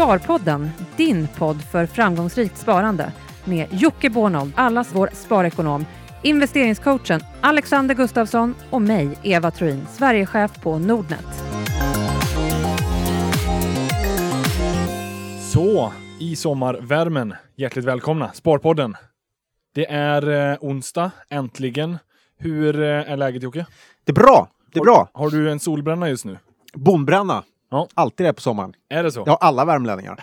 Sparpodden, din podd för framgångsrikt sparande med Jocke Bornold, allas vår sparekonom, investeringscoachen Alexander Gustafsson och mig, Eva Troin, Sverigechef på Nordnet. Så, i sommarvärmen, hjärtligt välkomna, Sparpodden. Det är eh, onsdag, äntligen. Hur eh, är läget Jocke? Det är bra. Det är bra. Har du en solbränna just nu? Bondbränna. Ja. Alltid det på sommaren. Är det så? Ja, alla värmlänningar.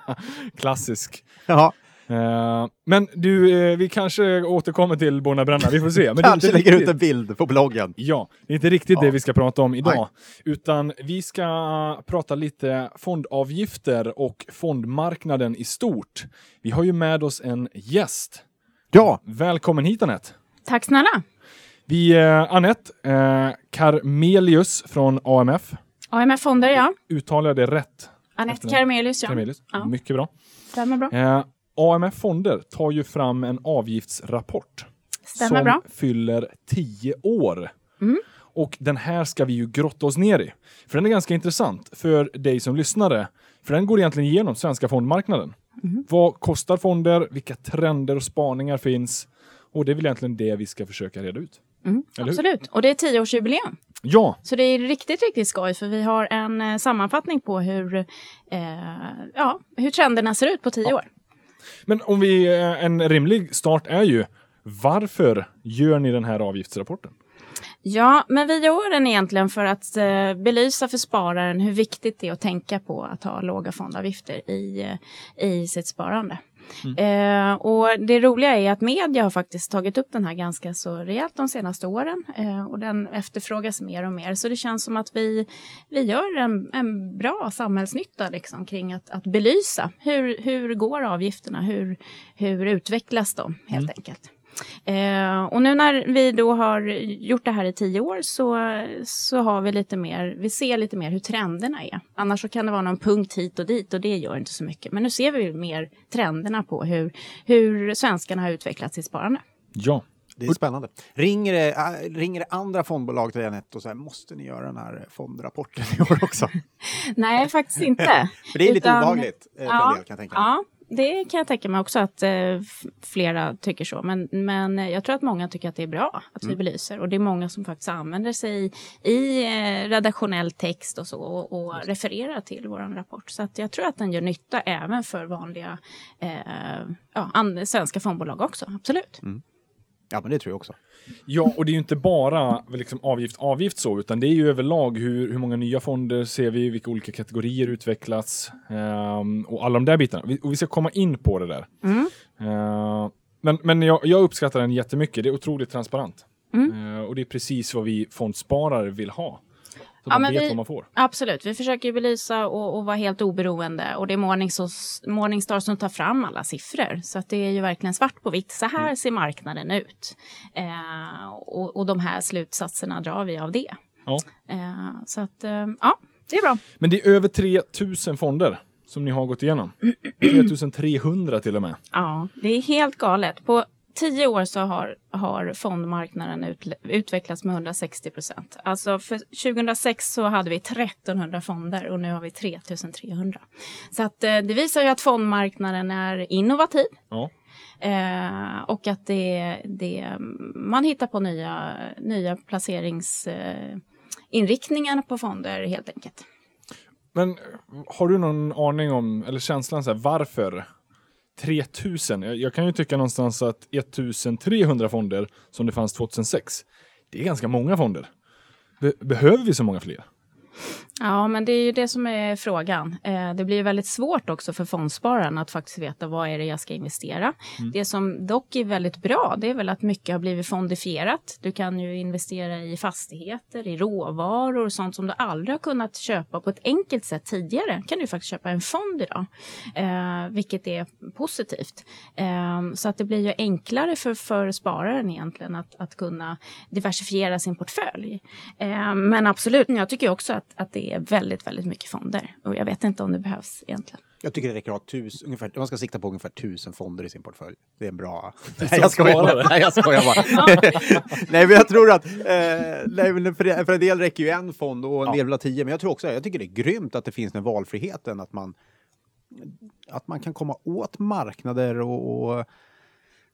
Klassisk. Jaha. Eh, men du, eh, vi kanske återkommer till Borna Bränna, vi får se. Men det är Kanske inte lägger ut en bild på bloggen. Ja, det är inte riktigt Ja. det vi ska prata om idag. Nej. Utan vi ska prata lite fondavgifter och fondmarknaden i stort. Vi har ju med oss en gäst. Ja, Välkommen hit Anette! Tack snälla. Vi, eh, Anette eh, Karmelius från AMF. AMF Fonder, ja. Uttalar jag det rätt? Anette. Karmelius, ja. Karmelius. Ja. Mycket bra. Stämmer bra. Eh, AMF Fonder tar ju fram en avgiftsrapport Stämmer som bra. fyller 10 år. Mm. Och den här ska vi ju grotta oss ner i. För den är ganska intressant för dig som lyssnare. För den går egentligen igenom svenska fondmarknaden. Mm. Vad kostar fonder? Vilka trender och spaningar finns? Och det är väl egentligen det vi ska försöka reda ut. Mm, absolut. Och det är tioårsjubileum. Ja, Så det är riktigt, riktigt skoj för vi har en eh, sammanfattning på hur, eh, ja, hur trenderna ser ut på tio år. men om vi, eh, en rimlig start är ju varför gör ni den här avgiftsrapporten? Ja, men vi gör den egentligen för att eh, belysa för spararen hur viktigt det är att tänka på att ha låga fondavgifter i, eh, i sitt sparande. Eh, och det roliga är att media har faktiskt tagit upp den här ganska så rejält de senaste åren eh, och den efterfrågas mer och mer. Så det känns som att vi, vi gör en, en bra samhällsnytta liksom, kring att, att belysa hur, hur går avgifterna, hur, hur utvecklas de helt enkelt. Eh, och nu när vi då har gjort det här i tio år så, så har vi lite mer, vi ser lite mer hur trenderna är. Annars så kan det vara någon punkt hit och dit och det gör inte så mycket. Men nu ser vi mer trenderna på hur, hur svenskarna har utvecklat sitt sparande. Ja, det är spännande. Ringer det, äh, ringer det andra fondbolag till Anette och säger måste ni göra den här fondrapporten i år också? Nej, faktiskt inte. För det är lite Utan- obehagligt eh, för Ja, en del kan jag tänka mig. Ja, det kan jag tänka mig också att eh, flera tycker så. Men, men jag tror att många tycker att det är bra att Mm. vi belyser. Och det är många som faktiskt använder sig i, i eh, redaktionell text och så och, och refererar till vår rapport. Så att jag tror att den gör nytta även för vanliga eh, ja, svenska fondbolag också. Absolut. Ja, men det tror jag också. Ja, och det är ju inte bara liksom, avgift, avgift så, utan det är ju överlag hur, hur många nya fonder ser vi, vilka olika kategorier utvecklas ehm, och alla de där bitarna. Vi, och vi ska komma in på det där. Mm. Eh, men men jag, jag uppskattar den jättemycket, det är otroligt transparent. Mm. Eh, och det är precis vad vi fondsparare vill ha. Så Ja, man men vet vi- vad man får. Absolut, vi försöker belysa och, och vara helt oberoende. Och det är Morningstar, Morningstar som tar fram alla siffror. Så att det är ju verkligen svart på vitt. Så här Mm. ser marknaden ut. Eh, och, och de här slutsatserna drar vi av det. Ja. Eh, så att, eh, ja, det är bra. Men det är över 3000 fonder som ni har gått igenom. 3300 till och med. Ja, det är helt galet. På tio år så har, har fondmarknaden ut, utvecklats med 160 procent. Alltså för 2006 så hade vi 1300 fonder och nu har vi 3300. Så att, eh, det visar ju att fondmarknaden är innovativ. Ja. Eh, och att det, det, man hittar på nya, nya placeringsinriktningar eh, på fonder helt enkelt. Men har du någon aning om, eller känslan så här, varför 3000? Jag, jag kan ju tycka någonstans att 1300 fonder som det fanns 2006, det är ganska många fonder. Be behöver vi så många fler? Ja, men det är ju det som är frågan. Eh, det blir väldigt svårt också för fondspararen att faktiskt veta vad är det jag ska investera. Det som dock är väldigt bra, det är väl att mycket har blivit fondifierat. Du kan ju investera i fastigheter, i råvaror och sånt som du aldrig har kunnat köpa på ett enkelt sätt tidigare. kan du faktiskt köpa en fond idag, eh, vilket är positivt. Eh, så att det blir ju enklare för, för spararen egentligen att, att kunna diversifiera sin portfölj. Eh, men absolut, jag tycker också att, att det är väldigt, väldigt mycket fonder. Och jag vet inte om det behövs egentligen. Jag tycker det räcker att ha tusen, ungefär, man ska sikta på ungefär tusen fonder i sin portfölj. Det är en bra... Nej, jag skojar bara. Nej, jag skojar bara. nej, men jag tror att... Eh, nej, men för, för en del räcker ju en fond och en del vill ha tio. Men jag tror också, jag tycker det är grymt att det finns den valfriheten att man att man kan komma åt marknader och, och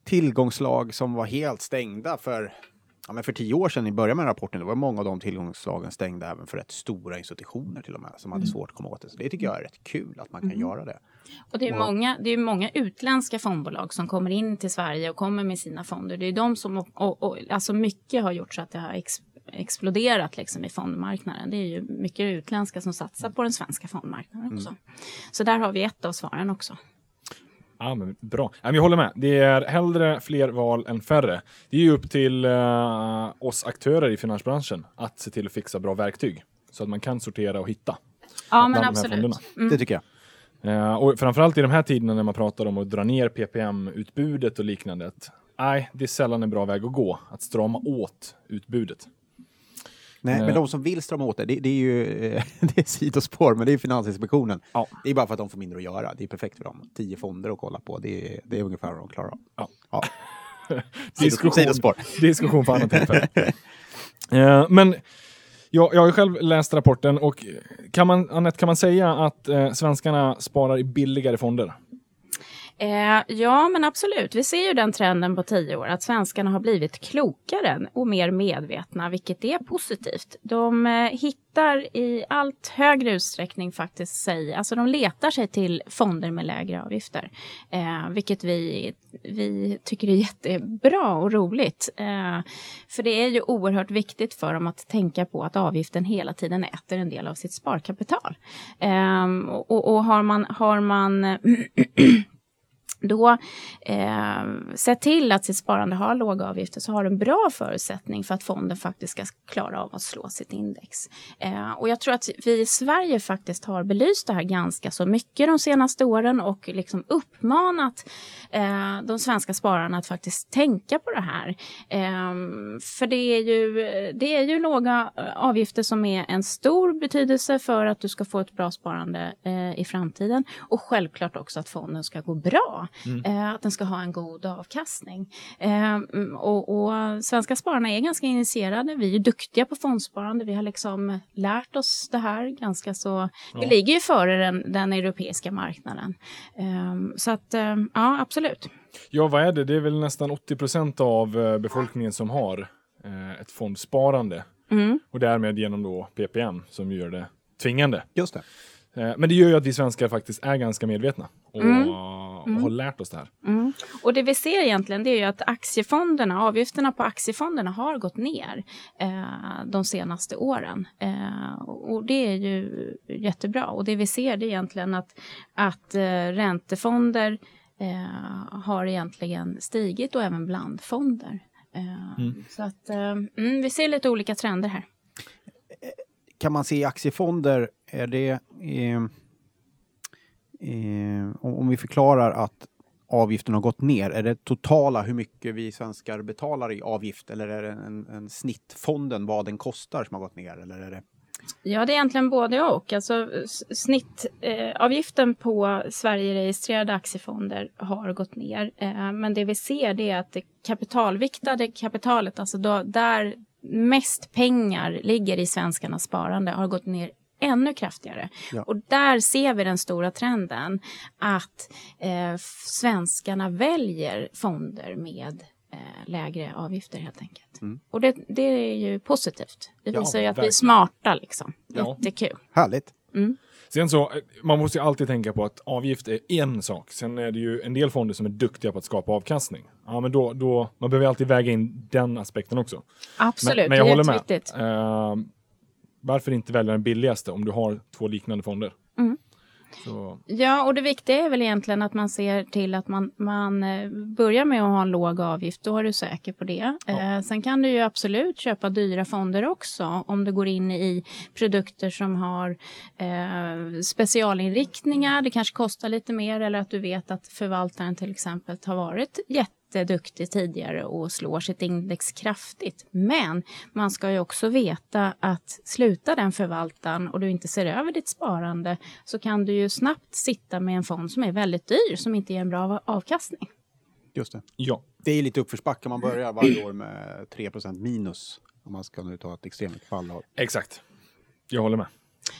tillgångslag som var helt stängda för Ja, men för tio år sedan i början med rapporten, då var många av de tillgångslagen stängda även för rätt stora institutioner till och med, som hade svårt att komma åt det. Så det tycker jag är rätt kul att man kan göra det. Och det är, många, det är många utländska fondbolag som kommer in till Sverige och kommer med sina fonder. Det är de som, och, och, alltså mycket har gjort så att det har ex, exploderat liksom i fondmarknaden. Det är ju mycket utländska som satsar på den svenska fondmarknaden också. Så där har vi ett av svaren också. Ja, men bra. Ja, men jag håller med. Det är hellre fler val än färre. Det är ju upp till eh, oss aktörer i finansbranschen att se till att fixa bra verktyg så att man kan sortera och hitta. Ja, men de här absolut. fonderna. Det tycker jag. Eh, och framförallt i de här tiderna när man pratar om att dra ner PPM-utbudet och liknande. Nej, det är sällan en bra väg att gå, att strama åt utbudet. Nej, men de som vill strama åt det, det, det är ju eh, det är sidospår, men det är Finansinspektionen. Ja. Det är bara för att de får mindre att göra. Det är perfekt för dem. Tio fonder att kolla på, det är, det är ungefär vad de klarar av. Ja. Ja. Diskussion, Sidospår. diskussion på annat tillfälle. Eh, men jag, jag har ju själv läst rapporten och kan man, Anette, kan man säga att eh, svenskarna sparar i billigare fonder? Eh, ja, men absolut. Vi ser ju den trenden på tio år att svenskarna har blivit klokare och mer medvetna, vilket är positivt. De eh, hittar i allt högre utsträckning faktiskt sig, alltså de letar sig till fonder med lägre avgifter, eh, vilket vi, vi tycker är jättebra och roligt. Eh, för det är ju oerhört viktigt för dem att tänka på att avgiften hela tiden äter en del av sitt sparkapital. Eh, och, och har man, har man då eh, se till att sitt sparande har låga avgifter så har du en bra förutsättning för att fonden faktiskt ska klara av att slå sitt index. Eh, och jag tror att vi i Sverige faktiskt har belyst det här ganska så mycket de senaste åren och liksom uppmanat eh, de svenska spararna att faktiskt tänka på det här. Eh, för det är, ju, det är ju låga eh, avgifter som är en stor betydelse för att du ska få ett bra sparande eh, i framtiden och självklart också att fonden ska gå bra. Eh, att den ska ha en god avkastning. Eh, mm, och, och svenska spararna är ganska initierade. Vi är duktiga på fondsparande. Vi har liksom lärt oss det här ganska så. Vi ligger ju före den, den europeiska marknaden. Eh, så att eh, ja, absolut. Ja, vad är det? Det är väl nästan 80 procent av eh, befolkningen som har eh, ett fondsparande. Mm. Och därmed genom då PPM som gör det tvingande. Just det. Eh, men det gör ju att vi svenskar faktiskt är ganska medvetna och, Mm. och har lärt oss det här. Mm. Och det vi ser egentligen det är ju att aktiefonderna, avgifterna på aktiefonderna har gått ner eh, de senaste åren. Eh, och det är ju jättebra. Och det vi ser det är egentligen att, att eh, räntefonder eh, har egentligen stigit och även blandfonder. Eh, Så att mm, vi ser lite olika trender här. Kan man se i aktiefonder, är det... Eh, eh, om vi förklarar att avgiften har gått ner, är det totala hur mycket vi svenskar betalar i avgift eller är det en, en snittfonden, vad den kostar, som har gått ner? Eller är det... Ja, det är egentligen både och. Alltså, snittavgiften eh, på Sverige-registrerade aktiefonder har gått ner. Eh, men det vi ser det är att det kapitalviktade kapitalet, alltså då, där mest pengar ligger i svenskarnas sparande, har gått ner ännu kraftigare. Ja. Och där ser vi den stora trenden att eh, svenskarna väljer fonder med eh, lägre avgifter helt enkelt. Och det, det är ju positivt. Det Ja, visar ju att vi är verkligen. smarta liksom. Ja. Jättekul. Härligt! Sen så, eh, man måste alltid tänka på att avgift är en sak. Sen är det ju en del fonder som är duktiga på att skapa avkastning. Ja, men då, då man behöver alltid väga in den aspekten också. Absolut, Men, men jag håller med. Eh, varför inte välja den billigaste om du har två liknande fonder? Mm. Så, Ja, och det viktiga är väl egentligen att man ser till att man, man eh, börjar med att ha en låg avgift. Då är du säker på det. Eh, sen kan du ju absolut köpa dyra fonder också om du går in i produkter som har eh, specialinriktningar. Det kanske kostar lite mer eller att du vet att förvaltaren till exempel har varit jätteduktig tidigare och slår sitt index kraftigt. Men man ska ju också veta att sluta den förvaltaren och du inte ser över ditt sparande så kan du ju snabbt sitta med en fond som är väldigt dyr som inte ger en bra avkastning. Just det. ja. Det är lite uppförsbacke, man börjar varje år med 3 minus. Om man ska nu ta ett extremt fall. Exakt. Jag håller med.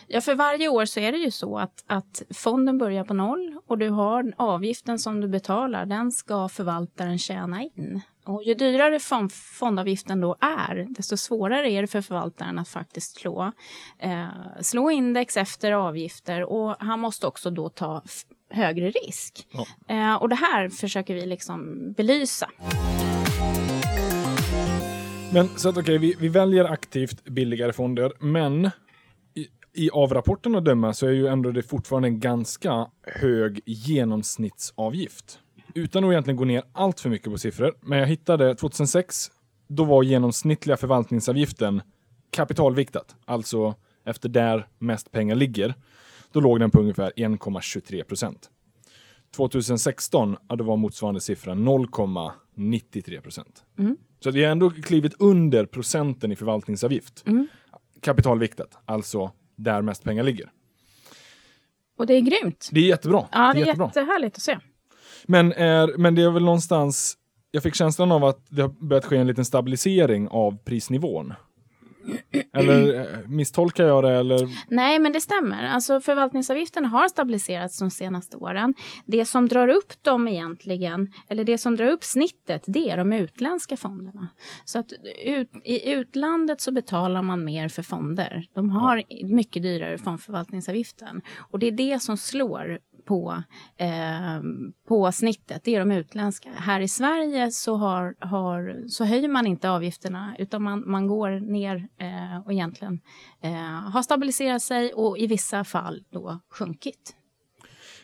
Ja, för varje år så är det ju så att, att fonden börjar på noll och du har avgiften som du betalar, den ska förvaltaren tjäna in. Och ju dyrare fond, fondavgiften då är, desto svårare är det för förvaltaren att faktiskt slå, eh, slå index efter avgifter och han måste också då ta högre risk. Ja. Eh, och det här försöker vi liksom belysa. Men så att okej, okay, vi, vi väljer aktivt billigare fonder, men i avrapporten att döma så är ju ändå det fortfarande en ganska hög genomsnittsavgift. Utan att egentligen gå ner allt för mycket på siffror, men jag hittade 2006, då var genomsnittliga förvaltningsavgiften kapitalviktat, alltså efter där mest pengar ligger. Då låg den på ungefär 1,23 procent. 2016, ja, då var motsvarande siffra 0,93 procent. Mm. Så vi har ändå klivit under procenten i förvaltningsavgift. Mm. Kapitalviktat, alltså där mest pengar ligger. Och det är grymt. Det är jättebra. Ja, det är, det är jättebra. jättehärligt att se. Men, är, men det är väl någonstans, jag fick känslan av att det har börjat ske en liten stabilisering av prisnivån. Eller eh, misstolkar jag det? Eller? Nej, men det stämmer. Alltså, förvaltningsavgifterna har stabiliserats de senaste åren. Det som drar upp dem egentligen, eller det som drar upp snittet, det är de utländska fonderna. Så att ut, i utlandet så betalar man mer för fonder. De har mycket dyrare fondförvaltningsavgiften. Och det är det som slår på, eh, på snittet, det är de utländska. Här i Sverige så, har, har, så höjer man inte avgifterna utan man, man går ner eh, och egentligen eh, har stabiliserat sig och i vissa fall då sjunkit.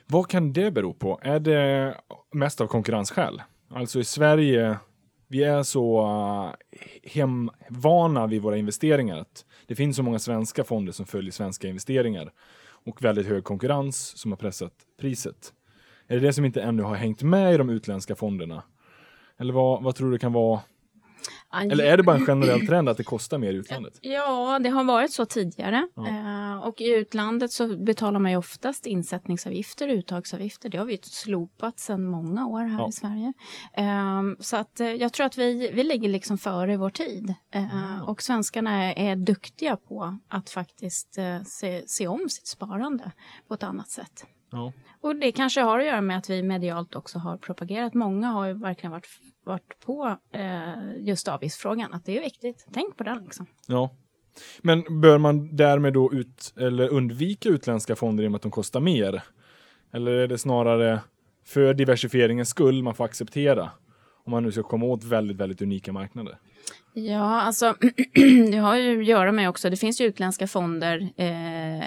Vad kan det bero på? Är det mest av konkurrensskäl? Alltså i Sverige, vi är så eh, hemvana vid våra investeringar. Att det finns så många svenska fonder som följer svenska investeringar och väldigt hög konkurrens som har pressat priset. Är det det som inte ännu har hängt med i de utländska fonderna? Eller vad, vad tror du kan vara eller är det bara en generell trend att det kostar mer i utlandet? Ja, det har varit så tidigare. Ja. Eh, och i utlandet så betalar man ju oftast insättningsavgifter, uttagsavgifter. Det har vi slopat sedan många år här ja. i Sverige. Eh, så att eh, jag tror att vi, vi ligger liksom före vår tid. Eh, och svenskarna är, duktiga på att faktiskt se, se om sitt sparande på ett annat sätt. Ja. Och det kanske har att göra med att vi medialt också har propagerat. Många har ju verkligen varit varit på eh, just avgiftsfrågan, att det är viktigt. Tänk på den liksom. Ja. Men bör man därmed då ut, eller undvika utländska fonder i och med att de kostar mer? Eller är det snarare för diversifieringens skull man får acceptera? Om man nu ska komma åt väldigt, väldigt unika marknader. Ja, alltså det har ju att göra med också, det finns ju utländska fonder eh,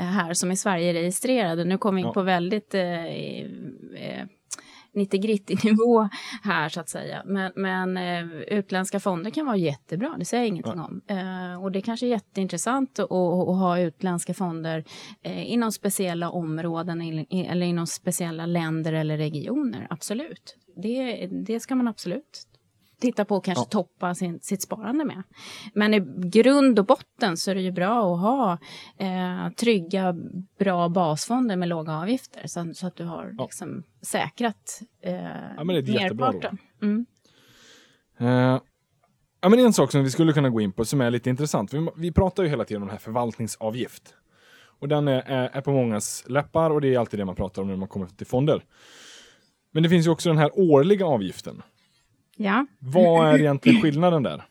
här som är Sverige registrerade. Nu kommer vi in ja. på väldigt eh, 90-gritty-nivå här så att säga. Men, men eh, utländska fonder kan vara jättebra, det säger jag ingenting om. Eh, och det kanske är jätteintressant att, att ha utländska fonder eh, inom speciella områden eller inom speciella länder eller regioner, absolut. Det, det ska man absolut titta på och kanske ja. toppa sin, sitt sparande med. Men i grund och botten så är det ju bra att ha eh, trygga, bra basfonder med låga avgifter så, så att du har ja. liksom, säkrat eh, ja, men det är merparten. Mm. Uh, ja, men en sak som vi skulle kunna gå in på som är lite intressant. Vi, vi pratar ju hela tiden om den här förvaltningsavgift. Och den är, är, är på mångas läppar och det är alltid det man pratar om när man kommer till fonder. Men det finns ju också den här årliga avgiften Ja. Vad är egentligen skillnaden där?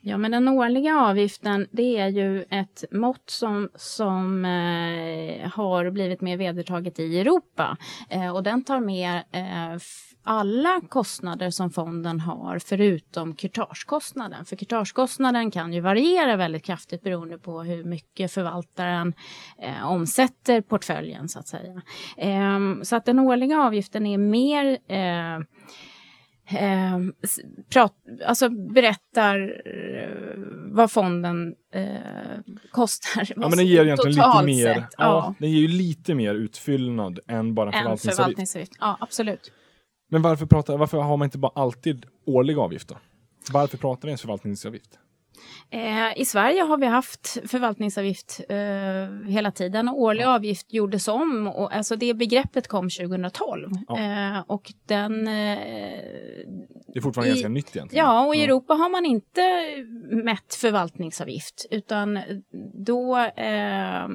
Ja, men den årliga avgiften det är ju ett mått som, som eh, har blivit mer vedertaget i Europa. Eh, och den tar med eh, alla kostnader som fonden har förutom kurtagekostnaden. För kurtagekostnaden kan ju variera väldigt kraftigt beroende på hur mycket förvaltaren eh, omsätter portföljen så att säga. Ehm, så att den årliga avgiften är mer eh, eh, prat, alltså berättar eh, vad fonden eh, kostar. Ja, men den ger egentligen lite mer, ja, ja. Den ger ju lite mer utfyllnad än bara förvaltningsavgift. förvaltningsavgift. Ja, absolut. Men varför, pratar, varför har man inte bara alltid årlig avgift då? Varför pratar vi ens förvaltningsavgift? Eh, I Sverige har vi haft förvaltningsavgift eh, hela tiden. Årlig ja. avgift gjordes om. Och, alltså det begreppet kom 2012. Ja. Eh, och den... Eh, det är fortfarande i, ganska nytt egentligen. Ja, och i Europa har man inte mätt förvaltningsavgift utan då eh,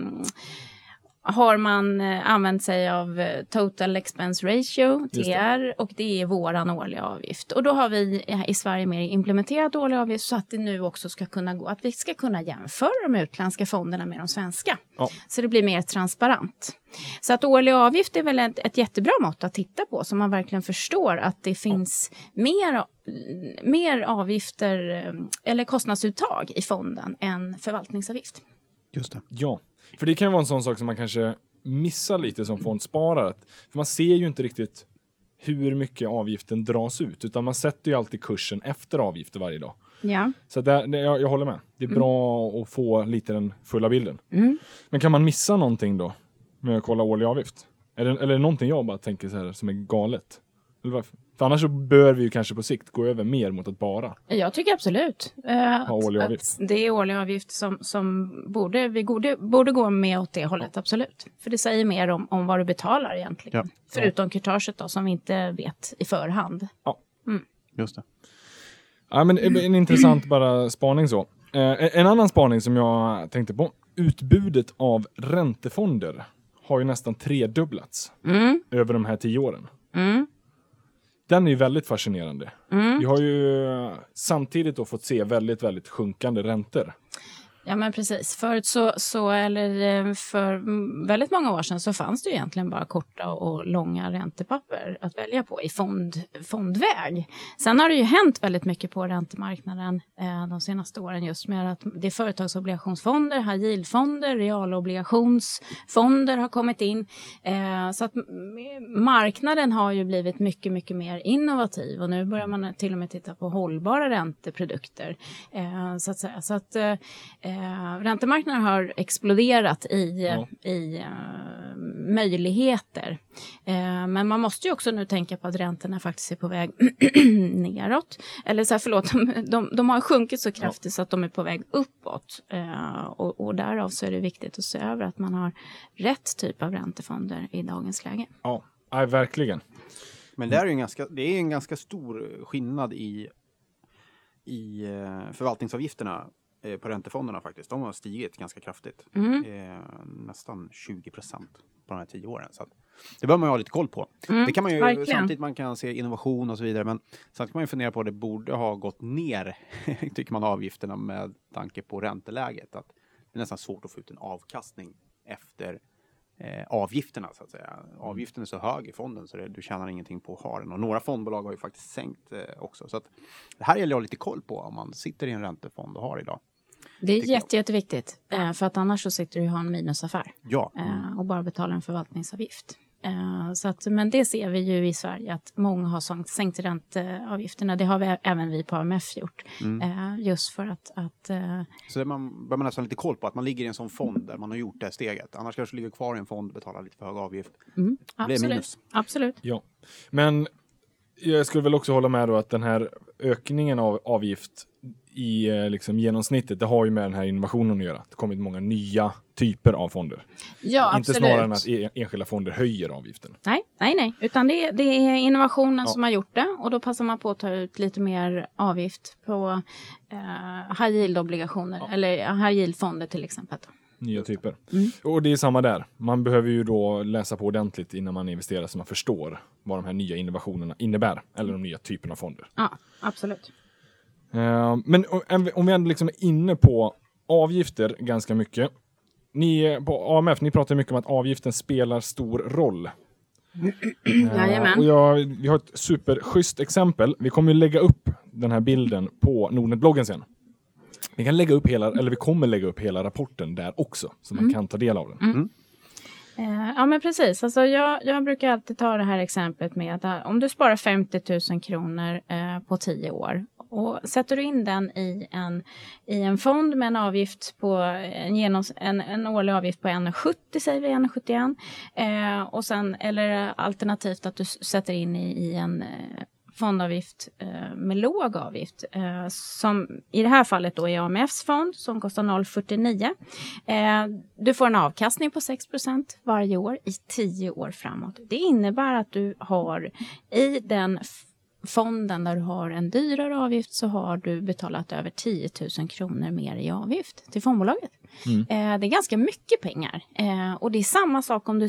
har man eh, använt sig av eh, Total Expense Ratio, TR, och det är våran årliga avgift. Och då har vi i Sverige mer implementerat årlig avgift så att det nu också ska kunna gå, att vi ska kunna jämföra de utländska fonderna med de svenska. Ja. Så det blir mer transparent. Så att årlig avgift är väl ett, ett jättebra mått att titta på så man verkligen förstår att det finns ja. mer, mer avgifter eh, eller kostnadsuttag i fonden än förvaltningsavgift. Just det. Ja, för det kan vara en sån sak som man kanske missar lite som fondsparare. För man ser ju inte riktigt hur mycket avgiften dras ut, utan man sätter ju alltid kursen efter avgifter varje dag. Ja. Så där, det, jag, jag, håller med. Det är mm. bra att få lite den fulla bilden. Mm. Men kan man missa någonting då med att kolla årlig avgift? Är det, eller är det någonting jag bara tänker så här som är galet? Eller varför? För annars så bör vi ju kanske på sikt gå över mer mot att bara Jag tycker absolut eh, ha årlig avgift. det är årlig avgift som, som borde, vi borde, borde gå med åt det hållet, absolut. För det säger mer om, om vad du betalar egentligen. Ja. Förutom kurtaget då, som vi inte vet i förhand. Ja, mm. just det. Ja, men en intressant bara spaning så. Eh, en annan spaning som jag tänkte på. Utbudet av räntefonder har ju nästan tredubblats mm. över de här tio åren. Mm den är ju väldigt fascinerande. Mm. Vi har ju samtidigt då fått se väldigt, väldigt sjunkande räntor. Ja men precis. Förut så, så, eller eh, för väldigt många år sedan så fanns det egentligen bara korta och långa räntepapper att välja på i fond, fondväg. Sen har det ju hänt väldigt mycket på räntemarknaden eh, de senaste åren just med att det är företagsobligationsfonder, high yield-fonder, realobligationsfonder har kommit in. Eh, så att marknaden har ju blivit mycket, mycket mer innovativ och nu börjar man till och med titta på hållbara ränteprodukter. Eh, så att säga. Så att, eh, eh, eh, Eh, räntemarknaden har exploderat i, ja. i uh, möjligheter. Eh, men man måste ju också nu tänka på att räntorna faktiskt är på väg neråt. Eller så här, förlåt, de, de, de har sjunkit så kraftigt ja. så att de är på väg uppåt. Eh, och, och därav så är det viktigt att se över att man har rätt typ av räntefonder i dagens läge. Ja, ja verkligen. Men det är, en ganska, det är en ganska stor skillnad i, i eh, förvaltningsavgifterna Eh, på räntefonderna faktiskt. De har stigit ganska kraftigt. Mm. Eh, nästan 20 procent på de här tio åren. Så det bör man ju ha lite koll på. Mm, det kan man ju, verkligen. samtidigt man kan se innovation och så vidare. Men samtidigt kan man ju fundera på att det borde ha gått ner, tycker man, avgifterna med tanke på ränteläget. Att det är nästan svårt att få ut en avkastning efter eh, avgifterna så att säga. Avgiften är så hög i fonden så det, du tjänar ingenting på att ha den. Och några fondbolag har ju faktiskt sänkt eh, också. Så att det här gäller att ha lite koll på om man sitter i en räntefond och har idag. Det är jätte, jätteviktigt, eh, för att annars så sitter du och har en minusaffär ja. Eh, och bara betalar en förvaltningsavgift. Eh, så att, men det ser vi ju i Sverige att många har sänkt ränteavgifterna. Det har vi, även vi på AMF gjort. Mm. Just för att... att så man bör man nästan lite koll på att man ligger i en sån fond där man har gjort det steget. Annars kanske du ligger kvar i en fond och betalar lite för hög avgift. Mm. Absolut. minus. Absolut. Ja. Men jag skulle väl också hålla med då att den här ökningen av avgift i eh, liksom, genomsnittet, det har ju med den här innovationen att göra. Det har kommit många nya typer av fonder. Ja, Inte snarare än att e- enskilda fonder höjer avgiften. Nej, nej, nej, utan det, det är innovationen ja. som har gjort det och då passar man på att ta ut lite mer avgift på eh, high yield-obligationer ja. eller high yield-fonder till exempel. Nya typer. Mm. Och det är samma där. Man behöver ju då läsa på ordentligt innan man investerar så man förstår vad de här nya innovationerna innebär. Eller de nya typerna av fonder. Ja, absolut. Uh, men om vi ändå liksom är inne på avgifter ganska mycket. Ni på AMF, ni pratar mycket om att avgiften spelar stor roll. Uh, och jag, vi har ett superschysst exempel. Vi kommer ju lägga upp den här bilden på Nordnet-bloggen sen. Vi kan lägga upp hela, eller vi kommer lägga upp hela rapporten där också, så man mm. kan ta del av den. Mm. Uh, ja men precis, alltså jag, jag, brukar alltid ta det här exemplet med att om du sparar 50 000 kronor uh, på 10 år och sätter du in den i en, i en fond med en avgift på en, genoms, en, en årlig avgift på 1,70 säger vi, 1,71. Eh, och sen, eller alternativt att du sätter in i, i en eh, fondavgift eh, med låg avgift. Eh, som i det här fallet då är AMFs fond som kostar 0,49. Eh, du får en avkastning på 6% varje år i 10 år framåt. Det innebär att du har i den fonden där du har en dyrare avgift så har du betalat över 10 000 kronor mer i avgift till fondbolaget. Mm. Eh, det är ganska mycket pengar. Eh, och det är samma sak om du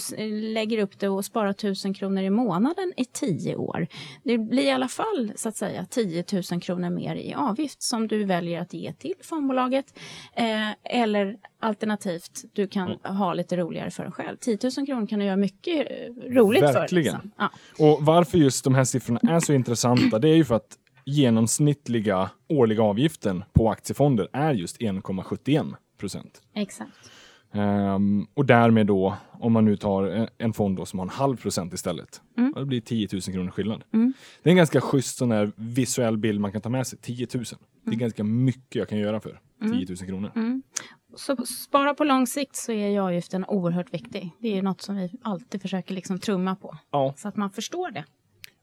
lägger upp det och sparar 1000 kronor i månaden i 10 år. Det blir i alla fall så att säga 10 000 kronor mer i avgift som du väljer att ge till fondbolaget. Eh, eller alternativt, du kan mm. ha lite roligare för dig själv. 10 000 kronor kan du göra mycket roligt Verkligen. för. Verkligen. Liksom. Ja. Och varför just de här siffrorna är så intressanta, det är ju för att genomsnittliga årliga avgiften på aktiefonder är just 1,71 procent. Exakt. Um, och därmed då, om man nu tar en fond då som har en halv procent istället, mm. det blir 10 000 kronor skillnad. Mm. Det är en ganska schysst sån här visuell bild man kan ta med sig. 10 000. Mm. Det är mm. ganska mycket jag kan göra för 10 000 mm. kronor. Mm. Så spara på lång sikt så är ju avgiften oerhört viktig. Det är något som vi alltid försöker liksom trumma på. Ja. Så att man förstår det.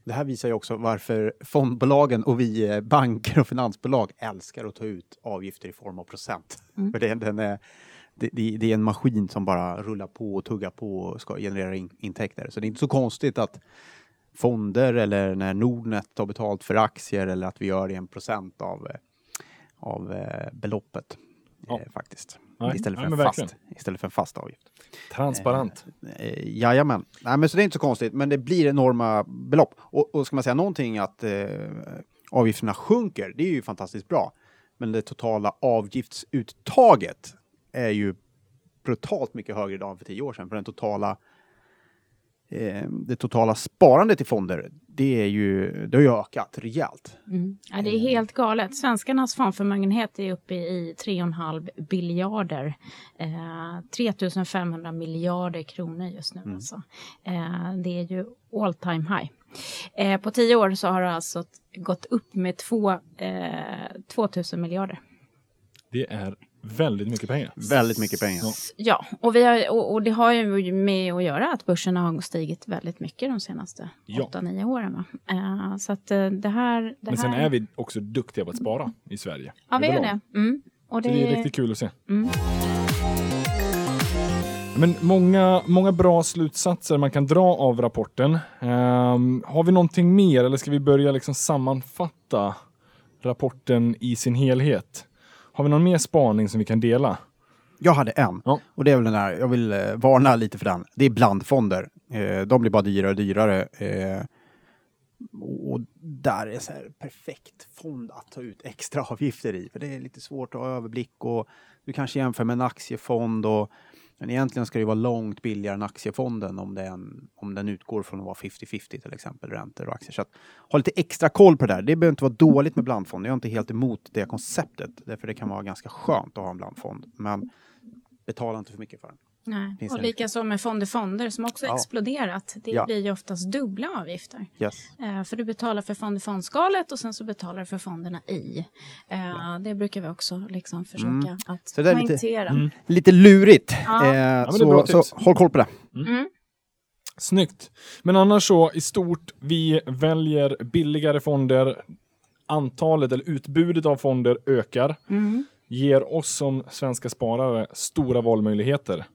Det här visar ju också varför fondbolagen och vi eh, banker och finansbolag älskar att ta ut avgifter i form av procent. Mm. För det, den är, det, det, är en maskin som bara rullar på och tuggar på och ska generera in, intäkter. Så det är inte så konstigt att fonder eller när Nordnet tar betalt för aktier eller att vi gör en procent av, eh, av eh, beloppet. Ja. Eh, faktiskt. Nej. Istället, för ja, en fast, istället för en fast avgift. Transparent. Eh, eh, jajamän. Nej, men så det är inte så konstigt, men det blir enorma belopp. Och, och ska man säga någonting att eh, avgifterna sjunker, det är ju fantastiskt bra. Men det totala avgiftsuttaget är ju brutalt mycket högre idag än för tio år sedan. För den totala det totala sparandet i fonder, det, är ju, det har ju ökat rejält. Mm. Ja, det är helt galet. Svenskarnas fondförmögenhet är uppe i 3,5 biljarder. Eh, 3 500 miljarder kronor just nu. Mm. Alltså. Eh, det är ju all time high. Eh, på tio år så har det alltså gått upp med 2 eh, 000 miljarder. Det är väldigt mycket pengar. Väldigt mycket pengar. Ja, och, vi har, och, och, det har ju med att göra att börsen har stigit väldigt mycket de senaste ja. 8-9 åren. Uh, så att uh, det här... Det Men sen är vi också duktiga på att spara i Sverige. Ja, vi är det. Mm. Och det... Så det är riktigt kul att se. Mm. Men många, många bra slutsatser man kan dra av rapporten. Um, har vi någonting mer eller ska vi börja liksom sammanfatta rapporten i sin helhet? Har vi någon mer spaning som vi kan dela? Jag hade en. Ja. Och det är väl den här, jag vill eh, varna lite för den. Det är blandfonder. Eh, de blir bara dyrare och dyrare. Eh, och där är så här perfekt fond att ta ut extra avgifter i. För det är lite svårt att ha överblick och du kanske jämför med en aktiefond och men egentligen ska det vara långt billigare än aktiefonden om den, om den utgår från att vara 50-50 till exempel, räntor och aktier. Så att, ha lite extra koll på det där. Det behöver inte vara dåligt med blandfonder. Jag är inte helt emot det konceptet, därför det kan vara ganska skönt att ha en blandfond. Men betala inte för mycket för den. Nej. och likaså med fonder fonder som också ja. exploderat. Det ja. blir ju oftast dubbla avgifter. Yes. Uh, för du betalar för fond fondskalet och sen så betalar du för fonderna i. Uh, ja. Det brukar vi också liksom försöka mm. att så det är lite, mm. lite lurigt. Uh, så, så, håll koll på det. Mm. mm. Snyggt. Men annars så i stort, vi väljer billigare fonder. Antalet eller utbudet av fonder ökar. Mm. Ger oss som svenska sparare stora valmöjligheter.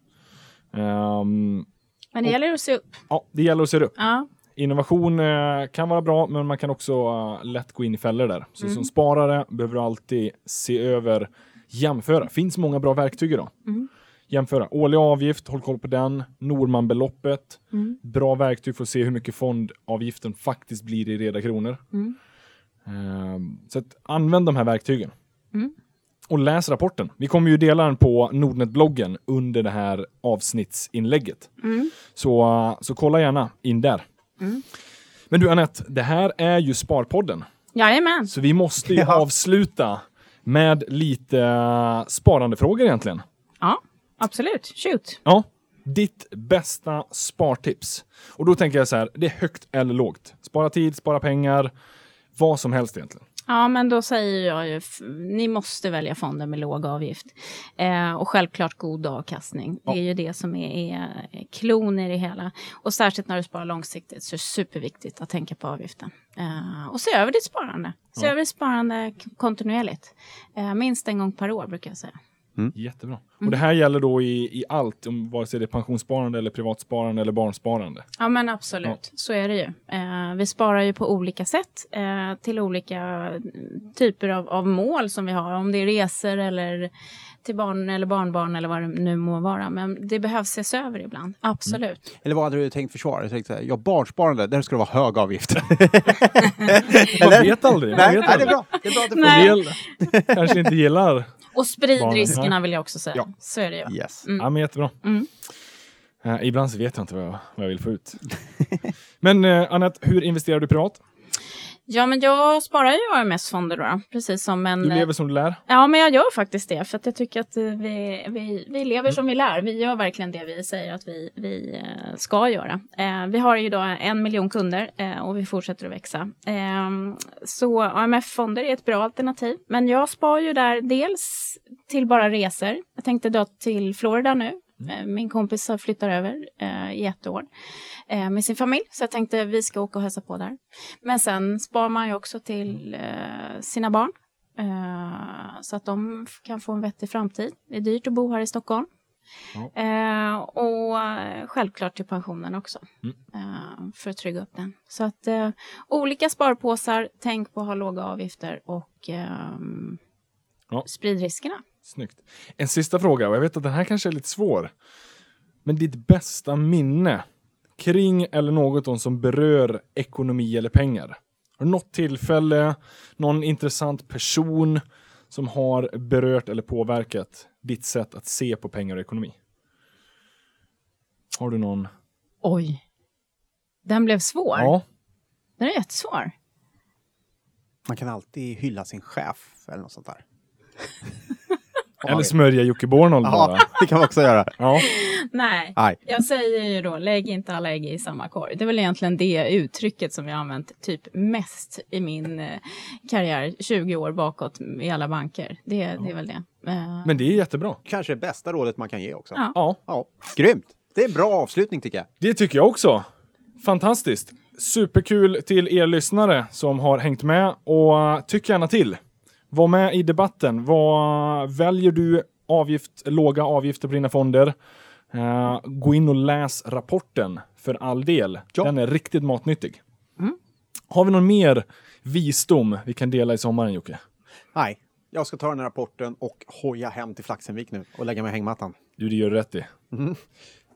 Um, men det och, gäller att se upp. Ja, det gäller att se upp. Ja. Innovation eh, kan vara bra, men man kan också uh, lätt gå in i fällor där. Så mm. som sparare behöver du alltid se över, jämföra. Finns många bra verktyg idag. Mm. Jämföra. Årlig avgift, håll koll på den. Normanbeloppet. Mm. Bra verktyg för att se hur mycket fondavgiften faktiskt blir i reda kronor. Um, så att, använd de här verktygen. Och läs rapporten. Vi kommer ju dela den på Nordnet-bloggen under det här avsnittsinlägget. Mm. Så, så kolla gärna in där. Mm. Men du Anette, det här är ju Sparpodden. Jajamän. Så vi måste ju ja. avsluta med lite sparandefrågor egentligen. Ja, absolut. Shoot. Ja, ditt bästa spartips. Och då tänker jag så här, det är högt eller lågt. Spara tid, spara pengar, vad som helst egentligen. Ja, men då säger jag ju, ni måste välja fonder med låg avgift. Eh, och självklart god avkastning. Ja. Det är ju det som är, är klon i det hela. Och särskilt när du sparar långsiktigt så är det superviktigt att tänka på avgiften. Eh, och se över ditt sparande. Se Ja. över ditt sparande kontinuerligt. Eh, minst en gång per år brukar jag säga. Jättebra. Mm. Och det här gäller då i, i allt, om vare sig det är pensionssparande eller privatsparande eller barnsparande. Ja men absolut, så är det ju. Eh, vi sparar ju på olika sätt eh, till olika mm, typer av, av mål som vi har. Om det är resor eller till barn eller barnbarn eller vad det nu må vara. Men det behövs ses över ibland, absolut. Eller vad hade du tänkt försvara? Jag tänkte så här, ja, barnsparande, där ska det vara hög avgift. Man vet aldrig. Man Nej, vet nej, det är aldrig. bra. Det är bra att du Nej. En del kanske inte gillar. Och spridriskerna Barnen, vill jag också säga. Ja. Så är det ju. Yes. Ja, men jättebra. Mm. Eh, ibland så vet jag inte vad jag, vad jag vill få ut. men uh, Anette, hur investerar du privat? Ja, men jag sparar ju AMS-fonder då, då, precis som en... Du lever som du lär. Ja, men jag gör faktiskt det. För att jag tycker att eh, vi, vi, vi lever som vi lär. Vi gör verkligen det vi säger att vi, vi eh, ska göra. Eh, vi har ju då en miljon kunder eh, och vi fortsätter att växa. Eh, så AMF-fonder är ett bra alternativ. Men jag spar ju där dels till bara resor. Jag tänkte dra till Florida nu. Eh, Min kompis har flyttat över eh, i ett år eh, med sin familj. Så jag tänkte vi ska åka och hälsa på där. Men sen sparar man ju också till eh, sina barn. Eh, så att de kan få en vettig framtid. Det är dyrt att bo här i Stockholm. Ja. Eh, och självklart till pensionen också. Mm. För att trygga upp den. Så att olika sparpåsar, tänk på att ha låga avgifter och ehm, Ja. sprid riskerna. Snyggt. En sista fråga, och jag vet att den här kanske är lite svår. Men ditt bästa minne kring eller något som berör ekonomi eller pengar? Har du något tillfälle, någon intressant person som har berört eller påverkat ditt sätt att se på pengar och ekonomi? Har du någon? Oj. Den blev svår. Ja, Den är jättesvår. Man kan alltid hylla sin chef eller något sånt där. Eller smörja Jocke Bornold bara. Ja, det kan man också göra. Ja, Nej, Nej. jag säger ju då lägg inte alla ägg i samma korg. Det är väl egentligen det uttrycket som jag har använt typ mest i min eh, karriär, 20 år bakåt i alla banker. Det, det är väl det. Eh, men det är jättebra. Kanske det bästa rådet man kan ge också. Ja. Ja, Ja, grymt. Det är en bra avslutning tycker jag. Det tycker jag också. Fantastiskt. Superkul till er lyssnare som har hängt med och uh, tyck gärna till. Var med i debatten. Vad väljer du avgift, låga avgifter på dina fonder? Uh, gå in och läs rapporten för all del. Ja. Den är riktigt matnyttig. Mm. Har vi någon mer visdom vi kan dela i sommaren Jocke? Nej, jag ska ta den här rapporten och hoja hem till Flaxenvik nu och lägga mig i hängmattan. Du, det gör du rätt i.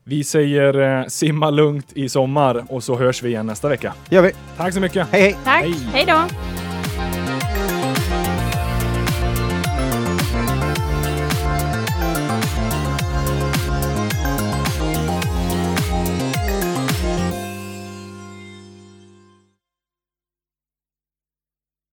Vi säger eh, simma lugnt i sommar och så hörs vi igen nästa vecka. Gör vi. Tack så mycket! Hej hej! Tack, Hej. hej då!